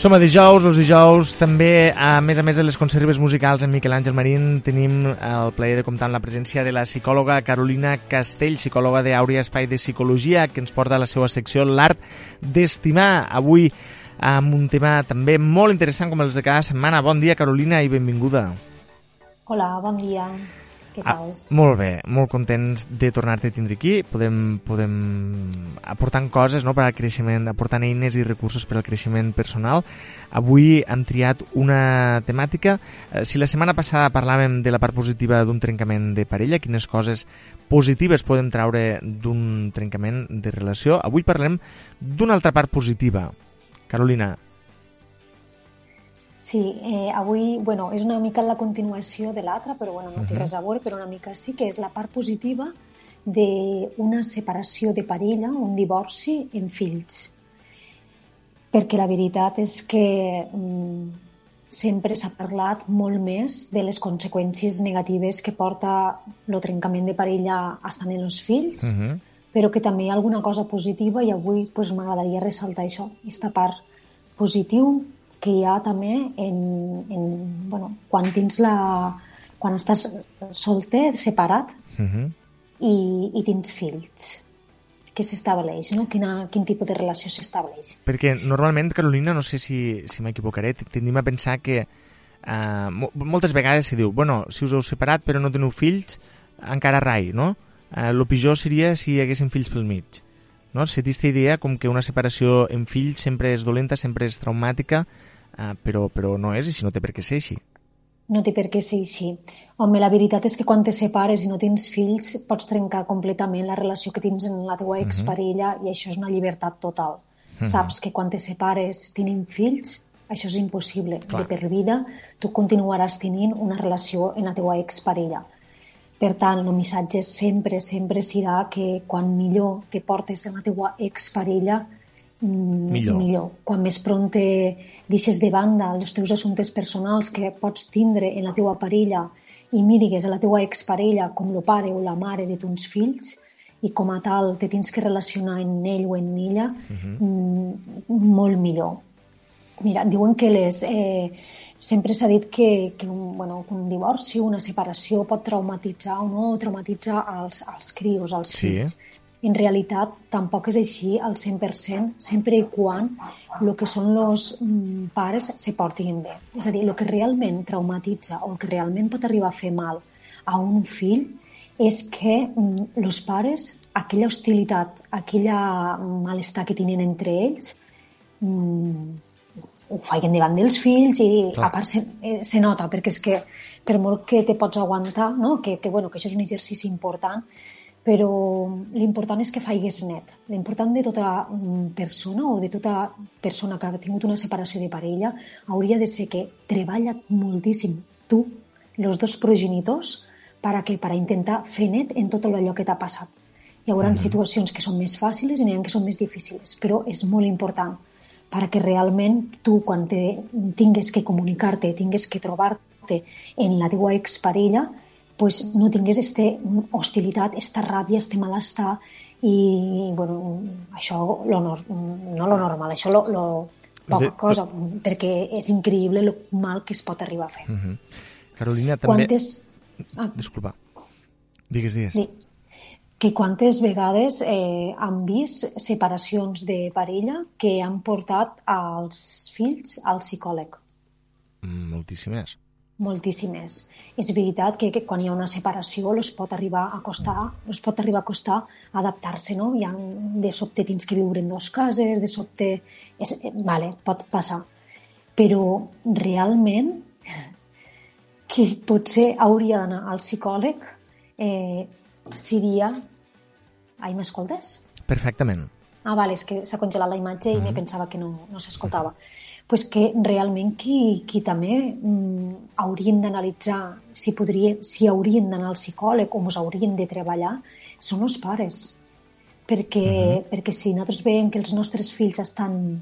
Som a dijous, els dijous també, a més a més de les conserves musicals en Miquel Àngel Marín, tenim el plaer de comptar amb la presència de la psicòloga Carolina Castell, psicòloga d'Àurea Espai de Psicologia, que ens porta a la seva secció L'Art d'Estimar. Avui amb un tema també molt interessant com els de cada setmana. Bon dia, Carolina, i benvinguda. Hola, bon dia. Què tal? Ah, molt bé, molt contents de tornar-te a tindre aquí. Podem, podem aportant coses no, per al creixement, aportant eines i recursos per al creixement personal. Avui hem triat una temàtica. Eh, si la setmana passada parlàvem de la part positiva d'un trencament de parella, quines coses positives podem traure d'un trencament de relació, avui parlem d'una altra part positiva. Carolina, Sí, eh, avui bueno, és una mica la continuació de l'altra, però bueno, no té -huh. res a veure, però una mica sí que és la part positiva d'una separació de parella, un divorci en fills. Perquè la veritat és que mm, sempre s'ha parlat molt més de les conseqüències negatives que porta el trencament de parella estant en els fills, uh -huh. però que també hi ha alguna cosa positiva i avui pues, m'agradaria ressaltar això, aquesta part positiu que hi ha també en, en, bueno, quan tens la, quan estàs solter, separat, uh -huh. i, i tens fills què s'estableix, no? Quina, quin tipus de relació s'estableix. Perquè normalment, Carolina, no sé si, si m'equivocaré, tendim a pensar que uh, moltes vegades se diu, bueno, si us heu separat però no teniu fills, encara rai, no? Uh, lo pitjor seria si hi haguessin fills pel mig. No? Si aquesta idea com que una separació en fills sempre és dolenta, sempre és traumàtica, uh, però, però no és així, no té per què ser així. No té per què ser així. Home, la veritat és que quan te separes i no tens fills pots trencar completament la relació que tens amb la teva mhm. exparella uh -huh. i això és una llibertat total. Uh mhm. -huh. Saps que quan te separes tenint fills, això és impossible. Clar. De per vida tu continuaràs tenint una relació amb la teva exparella. Per tant, el missatge sempre, sempre serà que quan millor te portes amb la teva exparella, millor. millor. Quan més te deixes de banda els teus assumptes personals que pots tindre en la teua parella i mirigues a la teua exparella com el pare o la mare de tons fills i com a tal te tens que relacionar en ell o en ella, uh mhm. -huh. mm, molt millor. Mira, diuen que les... Eh, sempre s'ha dit que, que un, bueno, un divorci, una separació pot traumatitzar o no traumatitzar els, els crios, els sí. En realitat tampoc és així al 100%, sempre i quan el que són els mm, pares se portin bé. És a dir, el que realment traumatitza o el que realment pot arribar a fer mal a un fill és que els mm, pares, aquella hostilitat, aquella malestar que tenen entre ells, mm, ho feien davant dels fills i Clar. a part se, eh, se nota, perquè és que per molt que te pots aguantar, no? que, que, bueno, que això és un exercici important, però l'important és que faigues net. L'important de tota mm, persona o de tota persona que ha tingut una separació de parella hauria de ser que treballa moltíssim tu, els dos progenitors, per a, que, per a intentar fer net en tot allò que t'ha passat. Hi haurà mm -hmm. situacions que són més fàcils i n'hi ha que són més difícils, però és molt important perquè realment tu, quan te, tingues que comunicar-te, tingues que trobar-te en la teva exparella, pues, no tingués este hostilitat, esta ràbia, este malestar i, bueno, això lo, no lo normal, això lo, lo poca de, cosa, perquè és increïble el mal que es pot arribar a fer. Uh -huh. Carolina, també... Quantes... Ah. Disculpa. Digues, digues. Sí. Que quantes vegades eh, han vist separacions de parella que han portat als fills al psicòleg? Moltíssimes moltíssimes. És veritat que, que quan hi ha una separació els pot arribar a costar, els pot arribar a costar adaptar-se, no? Hi ha, de sobte tens que viure en dues cases, de sobte... És, vale, pot passar. Però realment qui potser hauria d'anar al psicòleg eh, seria... Ai, m'escoltes? Perfectament. Ah, vale, és que s'ha congelat la imatge i mm -hmm. me pensava que no, no s'escoltava pues que realment qui, qui també mm, haurien d'analitzar si, podria, si haurien d'anar al psicòleg o ens haurien de treballar són els pares. Perquè, uh -huh. perquè si nosaltres veiem que els nostres fills estan,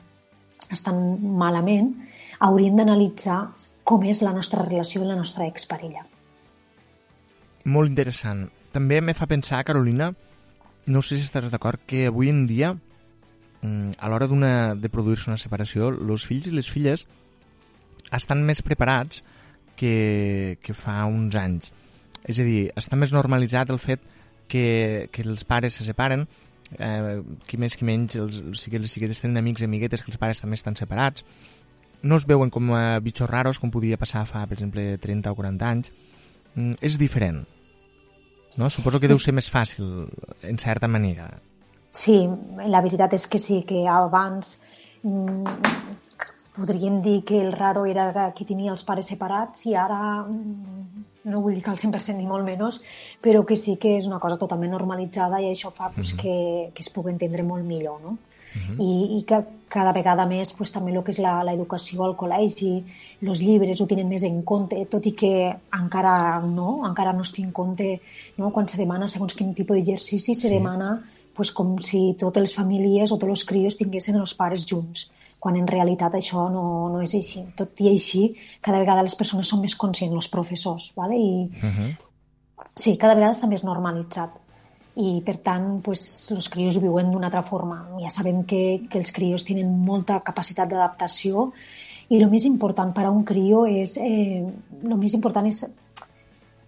estan malament, haurien d'analitzar com és la nostra relació amb la nostra exparella. Molt interessant. També me fa pensar, Carolina, no sé si estaràs d'acord, que avui en dia a l'hora de produir-se una separació, els fills i les filles estan més preparats que, que fa uns anys. És a dir, està més normalitzat el fet que, que els pares se separen, eh, qui més qui menys, els, els xiquets, les xiquetes tenen amics i amiguetes que els pares també estan separats, no es veuen com a bitxos raros com podia passar fa, per exemple, 30 o 40 anys. Mm, és diferent. No? Suposo que deu ser més fàcil, en certa manera. Sí, la veritat és que sí, que abans mm, podríem dir que el raro era qui tenia els pares separats i ara mm, no vull dir que al 100% ni molt menys, però que sí que és una cosa totalment normalitzada i això fa pues, mm -hmm. que, que es pugui entendre molt millor, no? Uh -huh. I, i que cada vegada més pues, també el que és l'educació al col·legi, els llibres ho tenen més en compte, tot i que encara no, encara no es té en compte no? quan se demana segons quin tipus d'exercici se sí. demana pues, com si totes les famílies o tots els crios tinguessin els pares junts quan en realitat això no, no és així. Tot i així, cada vegada les persones són més conscients, els professors, ¿vale? i uh -huh. sí, cada vegada està més normalitzat i per tant pues, els crios ho viuen d'una altra forma. Ja sabem que, que els crios tenen molta capacitat d'adaptació i el més important per a un crio és... Eh, el més important és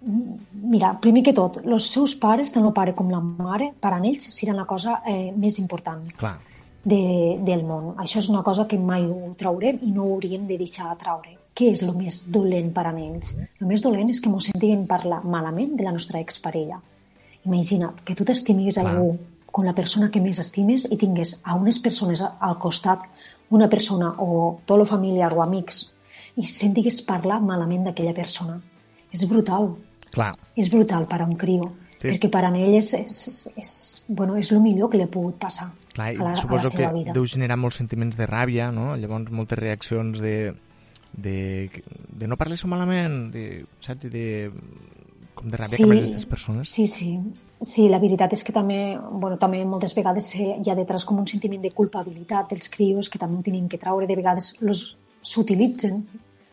Mira, primer que tot, els seus pares, tant el pare com la mare, per a ells serà la cosa eh, més important Clar. De, del món. Això és una cosa que mai ho traurem i no ho hauríem de deixar de traure. Què és el més dolent per a ells? El més dolent és que ens sentiguen parlar malament de la nostra exparella Imagina't que tu t'estimis algú com la persona que més estimes i tingués a unes persones al costat, una persona o tota la família o amics, i sentigues parlar malament d'aquella persona. És brutal. Clar. És brutal per a un crió. Sí. perquè per a ell és, és, és, bueno, és el millor que li ha pogut passar Clar, a la, suposo a la seva que vida. deu generar molts sentiments de ràbia, no? Llavors moltes reaccions de, de, de no parles malament, de, saps? De, com de ràbia sí, cap a aquestes persones. Sí, sí. Sí, la veritat és que també, bueno, també moltes vegades hi ha detrás com un sentiment de culpabilitat dels crios que també ho tenen que traure. De vegades s'utilitzen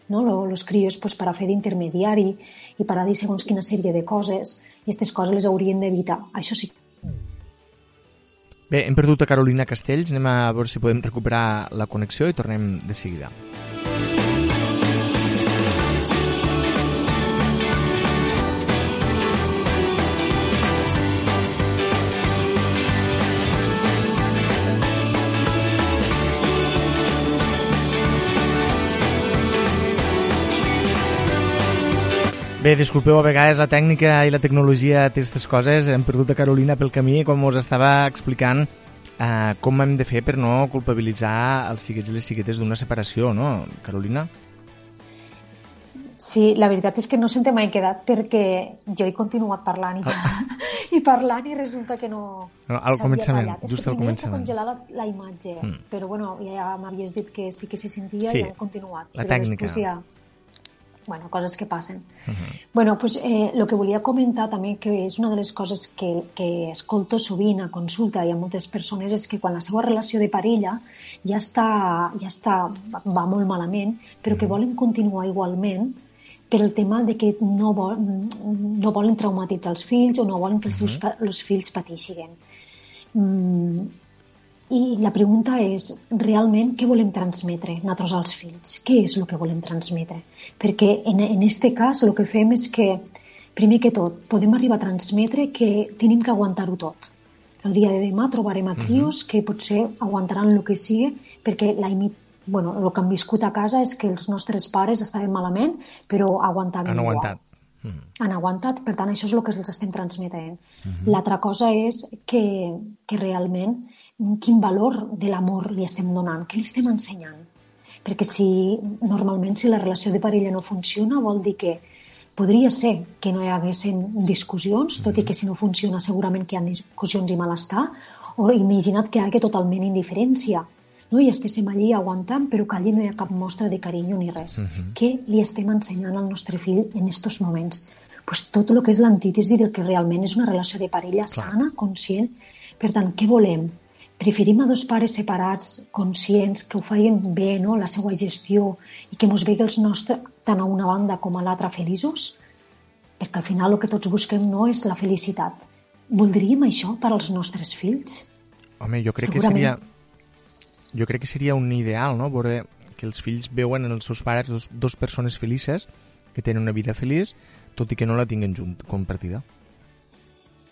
no? els crios pues, per a fer d'intermediari i per a dir segons quina sèrie de coses i aquestes coses les haurien d'evitar. Això sí. Bé, hem perdut a Carolina Castells, anem a veure si podem recuperar la connexió i tornem de seguida. Bé, disculpeu, a vegades la tècnica i la tecnologia té aquestes coses. Hem perdut a Carolina pel camí, com us estava explicant eh, com hem de fer per no culpabilitzar els xiquets i les xiquetes d'una separació, no, Carolina? Sí, la veritat és que no se'm mai quedat perquè jo he continuat parlant i, parlant, ah. i parlant i resulta que no... no al començament, tallat. just al començament. És que la, la imatge, mm. però bueno, ja m'havies dit que sí que se sentia sí, i hem continuat. La tècnica. Ja, bueno, coses que passen. Uh -huh. bueno, pues, eh, lo que volia comentar també, que és una de les coses que, que escolto sovint a consulta i a moltes persones, és que quan la seva relació de parella ja està, ja està va molt malament, però que volen continuar igualment per el tema de que no, vol, no volen traumatitzar els fills o no volen que els seus uh -huh. els fills pateixin. Mm, i la pregunta és, realment, què volem transmetre nosaltres als fills? Què és el que volem transmetre? Perquè en, en este cas el que fem és que, primer que tot, podem arribar a transmetre que tenim que aguantar-ho tot. El dia de demà trobarem a mhm. crios uh -huh. que potser aguantaran el que sigui perquè la imi... bueno, el que han viscut a casa és que els nostres pares estaven malament, però aguantaven Han igual. aguantat. Uh -huh. Han aguantat, per tant, això és el que els estem transmetent. Uh -huh. L'altra cosa és que, que realment quin valor de l'amor li estem donant, què li estem ensenyant. Perquè si normalment si la relació de parella no funciona vol dir que podria ser que no hi haguessin discussions, tot i que si no funciona segurament que hi ha discussions i malestar, o imagina't que hi hagi totalment indiferència, no? i estéssim allí aguantant, però que allí no hi ha cap mostra de carinyo ni res. Uh -huh. Què li estem ensenyant al nostre fill en aquests moments? Pues tot el que és l'antítesi del que realment és una relació de parella Clar. sana, conscient. Per tant, què volem? Preferim a dos pares separats, conscients, que ho feien bé, no?, la seva gestió, i que mos vegi els nostres, tant a una banda com a l'altra, feliços? Perquè al final el que tots busquem no és la felicitat. Voldríem això per als nostres fills? Home, jo crec que seria jo crec que seria un ideal, no?, veure que els fills veuen en els seus pares dos, dos persones felices que tenen una vida feliç, tot i que no la tinguen junt, compartida.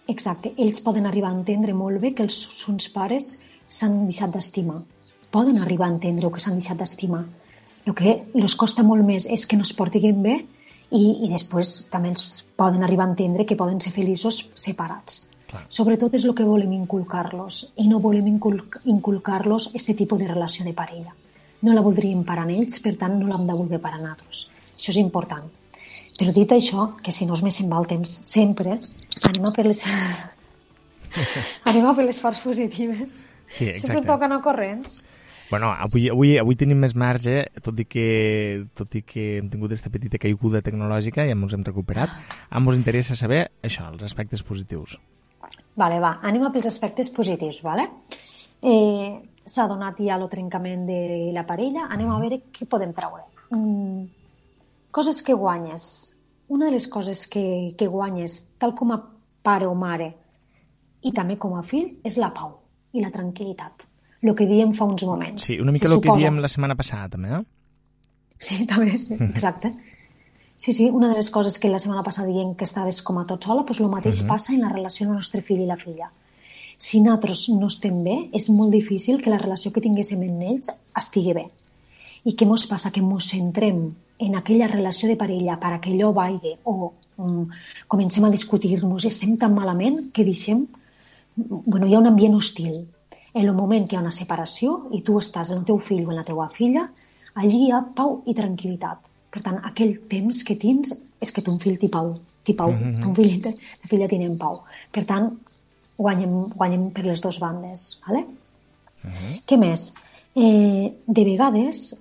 Exacte. Ells poden arribar a entendre molt bé que els seus pares s'han deixat d'estimar. Poden arribar a entendre que s'han deixat d'estimar. El que els costa molt més és que no es portin bé i, i després també ens poden arribar a entendre que poden ser feliços separats. Clar. Sobretot és el que volem inculcar-los i no volem inculcar-los aquest tipus de relació de parella. No la voldríem parar en ells, per tant no l'hem de voler parar nosaltres. Això és important. Però dit això, que si no es me se'n va el temps sempre, anem a per les... anem a per les parts positives. Sí, exacte. Sempre toquen a corrents. Bueno, avui, avui, avui tenim més marge, tot i que, tot i que hem tingut aquesta petita caiguda tecnològica i ens hem recuperat. A ens interessa saber això, els aspectes positius. Vale, va, anem a pels aspectes positius, vale? Eh, S'ha donat ja el trencament de la parella, anem a veure què podem treure. Mm, coses que guanyes. Una de les coses que, que guanyes, tal com a pare o mare i també com a fill, és la pau i la tranquil·litat. El que diem fa uns moments. Sí, una mica el que diem la setmana passada, també, eh? Sí, també, exacte. Sí, sí, una de les coses que la setmana passada dient que estaves com a tot sola, doncs el mateix uh -huh. passa en la relació amb el nostre fill i la filla. Si nosaltres no estem bé, és molt difícil que la relació que tinguéssim amb ells estigui bé. I què ens passa? Que ens centrem en aquella relació de parella per a que allò vagi o um, comencem a discutir-nos i estem tan malament que deixem... Bueno, hi ha un ambient hostil. En el moment que hi ha una separació i tu estàs amb el teu fill o amb la teva filla, allí hi ha pau i tranquil·litat per tant, aquell temps que tens és que ton fill t'hi pau, t'hi pau, mm -hmm. ton fill i ta filla tenen pau. Per tant, guanyem, guanyem per les dues bandes. ¿vale? Mm -hmm. Què més? Eh, de vegades,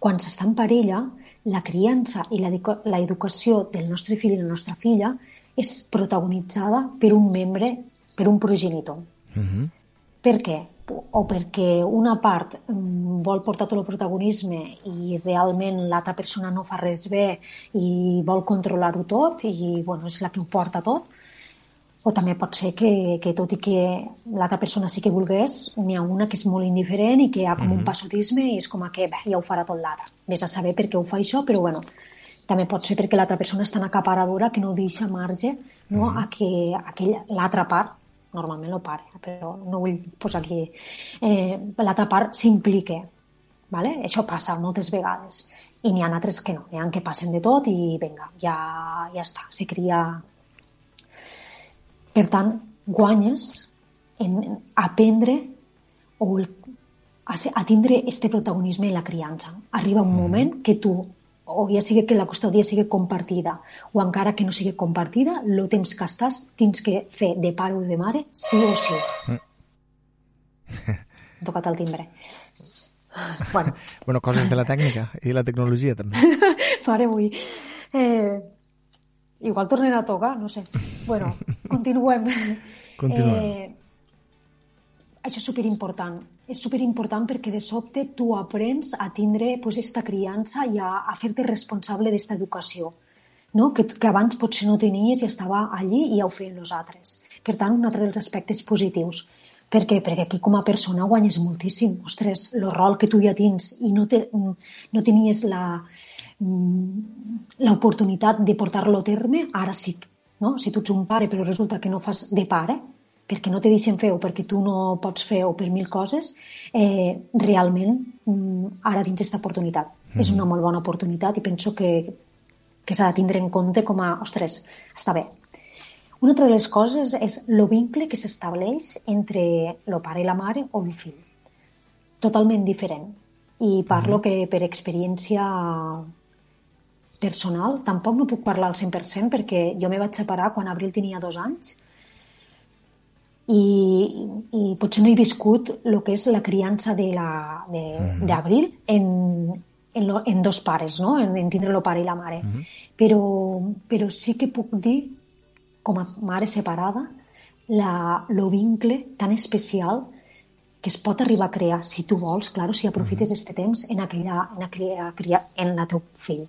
quan s'està en parella, la criança i l'educació del nostre fill i la nostra filla és protagonitzada per un membre, per un progenitor. Mm -hmm. Per què? o perquè una part mm, vol portar tot el protagonisme i realment l'altra persona no fa res bé i vol controlar-ho tot i bueno, és la que ho porta tot, o també pot ser que, que tot i que l'altra persona sí que volgués, n'hi ha una que és molt indiferent i que hi ha com mm -hmm. un mhm. passotisme i és com que bé, ja ho farà tot l'altre. Ves a saber per què ho fa això, però bueno, també pot ser perquè l'altra persona és tan acaparadora que no deixa marge no, mm -hmm. a que, a que l'altra part normalment el pare, però no vull posar aquí, eh, l'altra part s'implica. Vale? Això passa moltes vegades. I n'hi ha altres que no, n'hi ha que passen de tot i vinga, ja, ja està, se cria... Per tant, guanyes en aprendre o el, a, a tindre este protagonisme en la criança. Arriba un mm. moment que tu o ja sigui que la custòdia sigui compartida o encara que no sigui compartida, el temps que estàs tens que fer de pare o de mare sí o sí. Mm. tocat el timbre. Bueno. bueno, coses de la tècnica i la tecnologia també. Mare, avui... Eh, igual tornem a tocar, no sé. Bueno, continuem. Continuem. Eh, això és superimportant. És superimportant perquè de sobte tu aprens a tindre pues, esta criança i a, a fer-te responsable d'esta educació. No? Que, que abans potser no tenies i estava allí i ja ho feien els altres. Per tant, un altre dels aspectes positius. Per què? Perquè aquí com a persona guanyes moltíssim. Ostres, el rol que tu ja tens i no, te, no tenies mm, l'oportunitat de portar-lo a terme, ara sí. No? Si tu ets un pare però resulta que no fas de pare, perquè no te deixen fer o perquè tu no pots fer o per mil coses, eh, realment mm, ara tens aquesta oportunitat. Mm -hmm. És una molt bona oportunitat i penso que, que s'ha de tindre en compte com a, ostres, està bé. Una altra de les coses és el vincle que s'estableix entre el pare i la mare o el fill. Totalment diferent. I parlo mm -hmm. que per experiència personal, tampoc no puc parlar al 100% perquè jo me vaig separar quan Abril tenia dos anys i, i potser no he viscut el que és la criança d'Abril de, mm -hmm. en, en, lo, en dos pares, no? en, en tindre el pare i la mare. Mm -hmm. però, però sí que puc dir, com a mare separada, la, lo vincle tan especial que es pot arribar a crear, si tu vols, claro, si aprofites mm -hmm. este temps en, aquella, en, aquella, en la teu fill.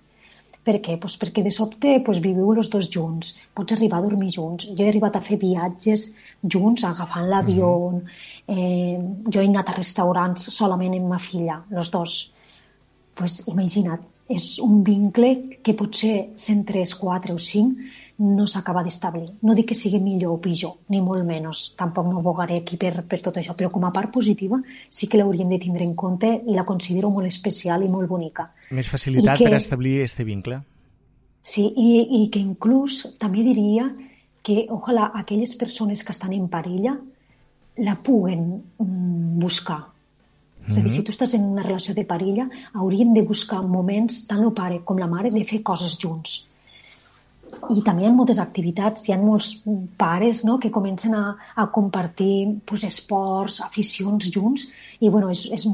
Per què? Pues perquè de sobte pues, viviu els dos junts, pots arribar a dormir junts. Jo he arribat a fer viatges junts, agafant l'avió, uh -huh. eh, jo he anat a restaurants solament amb ma filla, els dos. pues, imagina't, és un vincle que potser 103, 4 o 5 no s'acaba d'establir. No dic que sigui millor o pitjor, ni molt menys. Tampoc no bogaré aquí per, per tot això, però com a part positiva sí que l'hauríem de tindre en compte i la considero molt especial i molt bonica. Més facilitat que, per establir este vincle. Sí, i, i que inclús també diria que ojalà aquelles persones que estan en parella la puguen mm, buscar. Mm -hmm. És a dir, si mhm. tu estàs en una relació de parella, hauríem de buscar moments, tant el pare com la mare, de fer coses junts i també hi ha moltes activitats, hi ha molts pares no, que comencen a, a compartir pues, esports, aficions junts i bueno, és, és,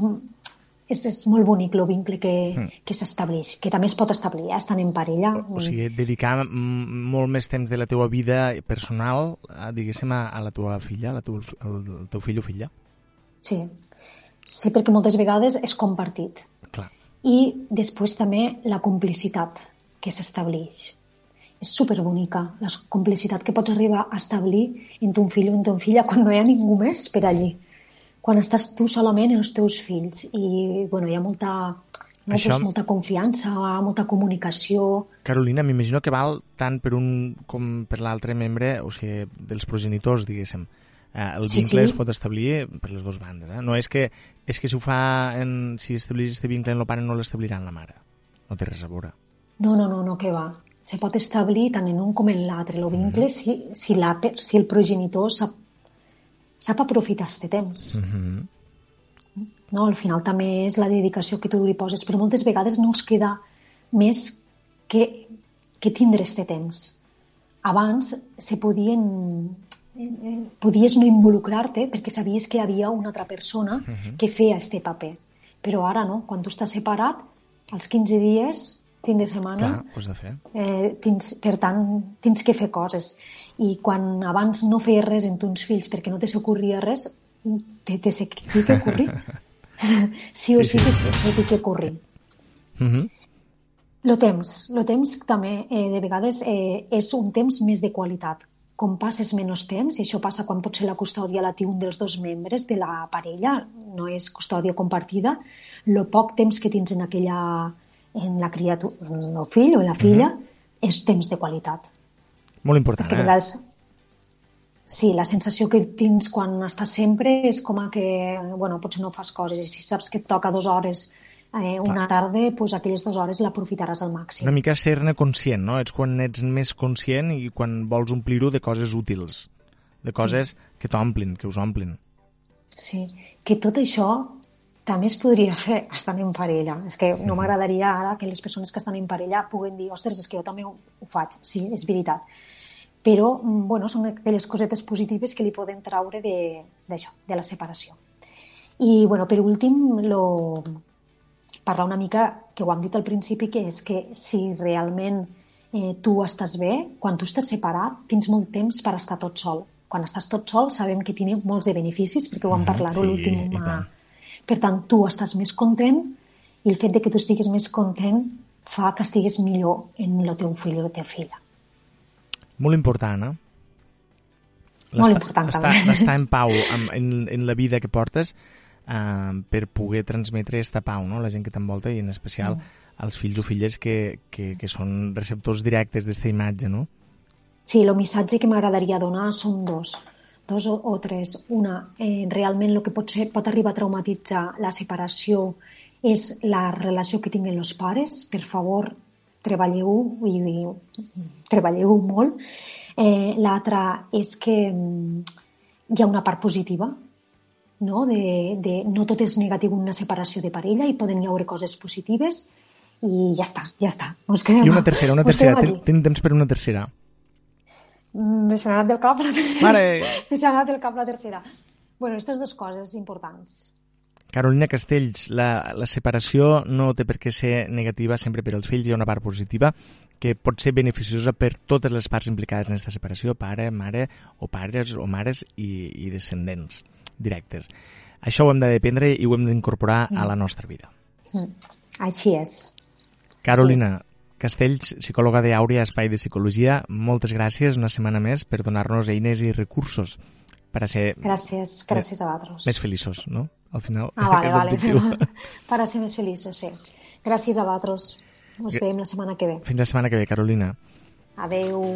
és, és molt bonic el vincle que, mm. que s'estableix, que també es pot establir, eh, estan en parella. O sigui, dedicar molt més temps de la teva vida personal, a, diguéssim, a, a la teva filla, a la teu, al, al teu fill o filla. Sí. sí, perquè moltes vegades és compartit. Clar. I després també la complicitat que s'estableix és superbonica, la complicitat que pots arribar a establir entre un fill o entre una filla quan no hi ha ningú més per allí. Quan estàs tu solament i els teus fills. I bueno, hi ha molta, no? Això... pues, molta confiança, molta comunicació... Carolina, m'imagino que val tant per un com per l'altre membre, o sigui, dels progenitors, diguéssim. Eh, el vincle sí, sí. es pot establir per les dues bandes. Eh? No és que, és que si ho fa en, si estableix aquest vincle en el pare no l'establirà en la mare. No té res a veure. No, no, no, no, que va se pot establir tant en un com en l'altre, el vincle, mm. si, si, la, si el progenitor sap, sap aprofitar aquest temps. Mm -hmm. no, al final també és la dedicació que tu li poses, però moltes vegades no els queda més que, que tindre aquest temps. Abans se podien podies no involucrar-te perquè sabies que hi havia una altra persona uh -huh. que feia este paper. Però ara no, quan tu estàs separat, als 15 dies fin de setmana. Clar, de fer. Eh, tens, per tant, tens que fer coses. I quan abans no feies res en uns fills perquè no te s'ocorria res, te, te sé que ocorrir. sí o sí, sí, sí. sé que ocorrir. Uh -huh. Lo temps. Lo temps també, eh, de vegades, eh, és un temps més de qualitat. Com passes menys temps, i això passa quan pot ser la custòdia la té un dels dos membres de la parella, no és custòdia compartida, lo poc temps que tens en aquella en la criatura, en el fill o en la filla, uh -huh. és temps de qualitat. Molt important, Perquè, eh? Les... Sí, la sensació que tens quan estàs sempre és com a que, bueno, potser no fas coses i si saps que et toca dues hores eh, una Clar. tarda, pues aquelles dues hores l'aprofitaràs al màxim. Una mica ser-ne conscient, no? Ets quan ets més conscient i quan vols omplir-ho de coses útils, de coses sí. que t'omplin, que us omplin. Sí, que tot això també es podria fer estant en parella. És que no m'agradaria ara que les persones que estan en parella puguen dir ostres, és que jo també ho, ho faig. Sí, és veritat. Però, mm, bueno, són aquelles cosetes positives que li poden traure d'això, de, de la separació. I, bueno, per últim, lo... parlar una mica, que ho hem dit al principi, que és que si realment eh, tu estàs bé, quan tu estàs separat, tens molt temps per estar tot sol. Quan estàs tot sol sabem que té molts de beneficis, perquè ho vam parlar sí, l'últim per tant, tu estàs més content i el fet de que tu estiguis més content fa que estiguis millor en el teu fill o la teva filla. Molt important, eh? Molt important, estar, també. Estar en pau en, en, en la vida que portes eh, per poder transmetre aquesta pau, no? La gent que t'envolta i en especial mm. els fills o filles que, que, que són receptors directes d'aquesta imatge, no? Sí, el missatge que m'agradaria donar són dos dos o, o tres. Una, eh, realment el que pot, ser, pot arribar a traumatitzar la separació és la relació que tinguen els pares. Per favor, treballeu i, i treballeu molt. Eh, L'altra és que mm, hi ha una part positiva, no? De, de, no tot és negatiu una separació de parella i poden hi haure coses positives i ja està, ja està. quedem, I una tercera, una tercera. Tenim temps per una tercera. M'he anat del cap la tercera. Mare! M'he anat del cap la tercera. Bueno, aquestes dues coses importants. Carolina Castells, la, la separació no té per què ser negativa sempre per als fills, hi ha una part positiva que pot ser beneficiosa per totes les parts implicades en aquesta separació, pare, mare o pares o mares i, i descendents directes. Això ho hem de dependre i ho hem d'incorporar mm. a la nostra vida. Mm. Així és. Carolina, Castells, psicòloga d'Àurea Espai de Psicologia, moltes gràcies una setmana més per donar-nos eines i recursos per a ser... Gràcies, gràcies a vosaltres. Més feliços, no? Al final, ah, vale, vale. per a ser més feliços, sí. Gràcies a vosaltres. Ens veiem la setmana que ve. Fins la setmana que ve, Carolina. Adeu.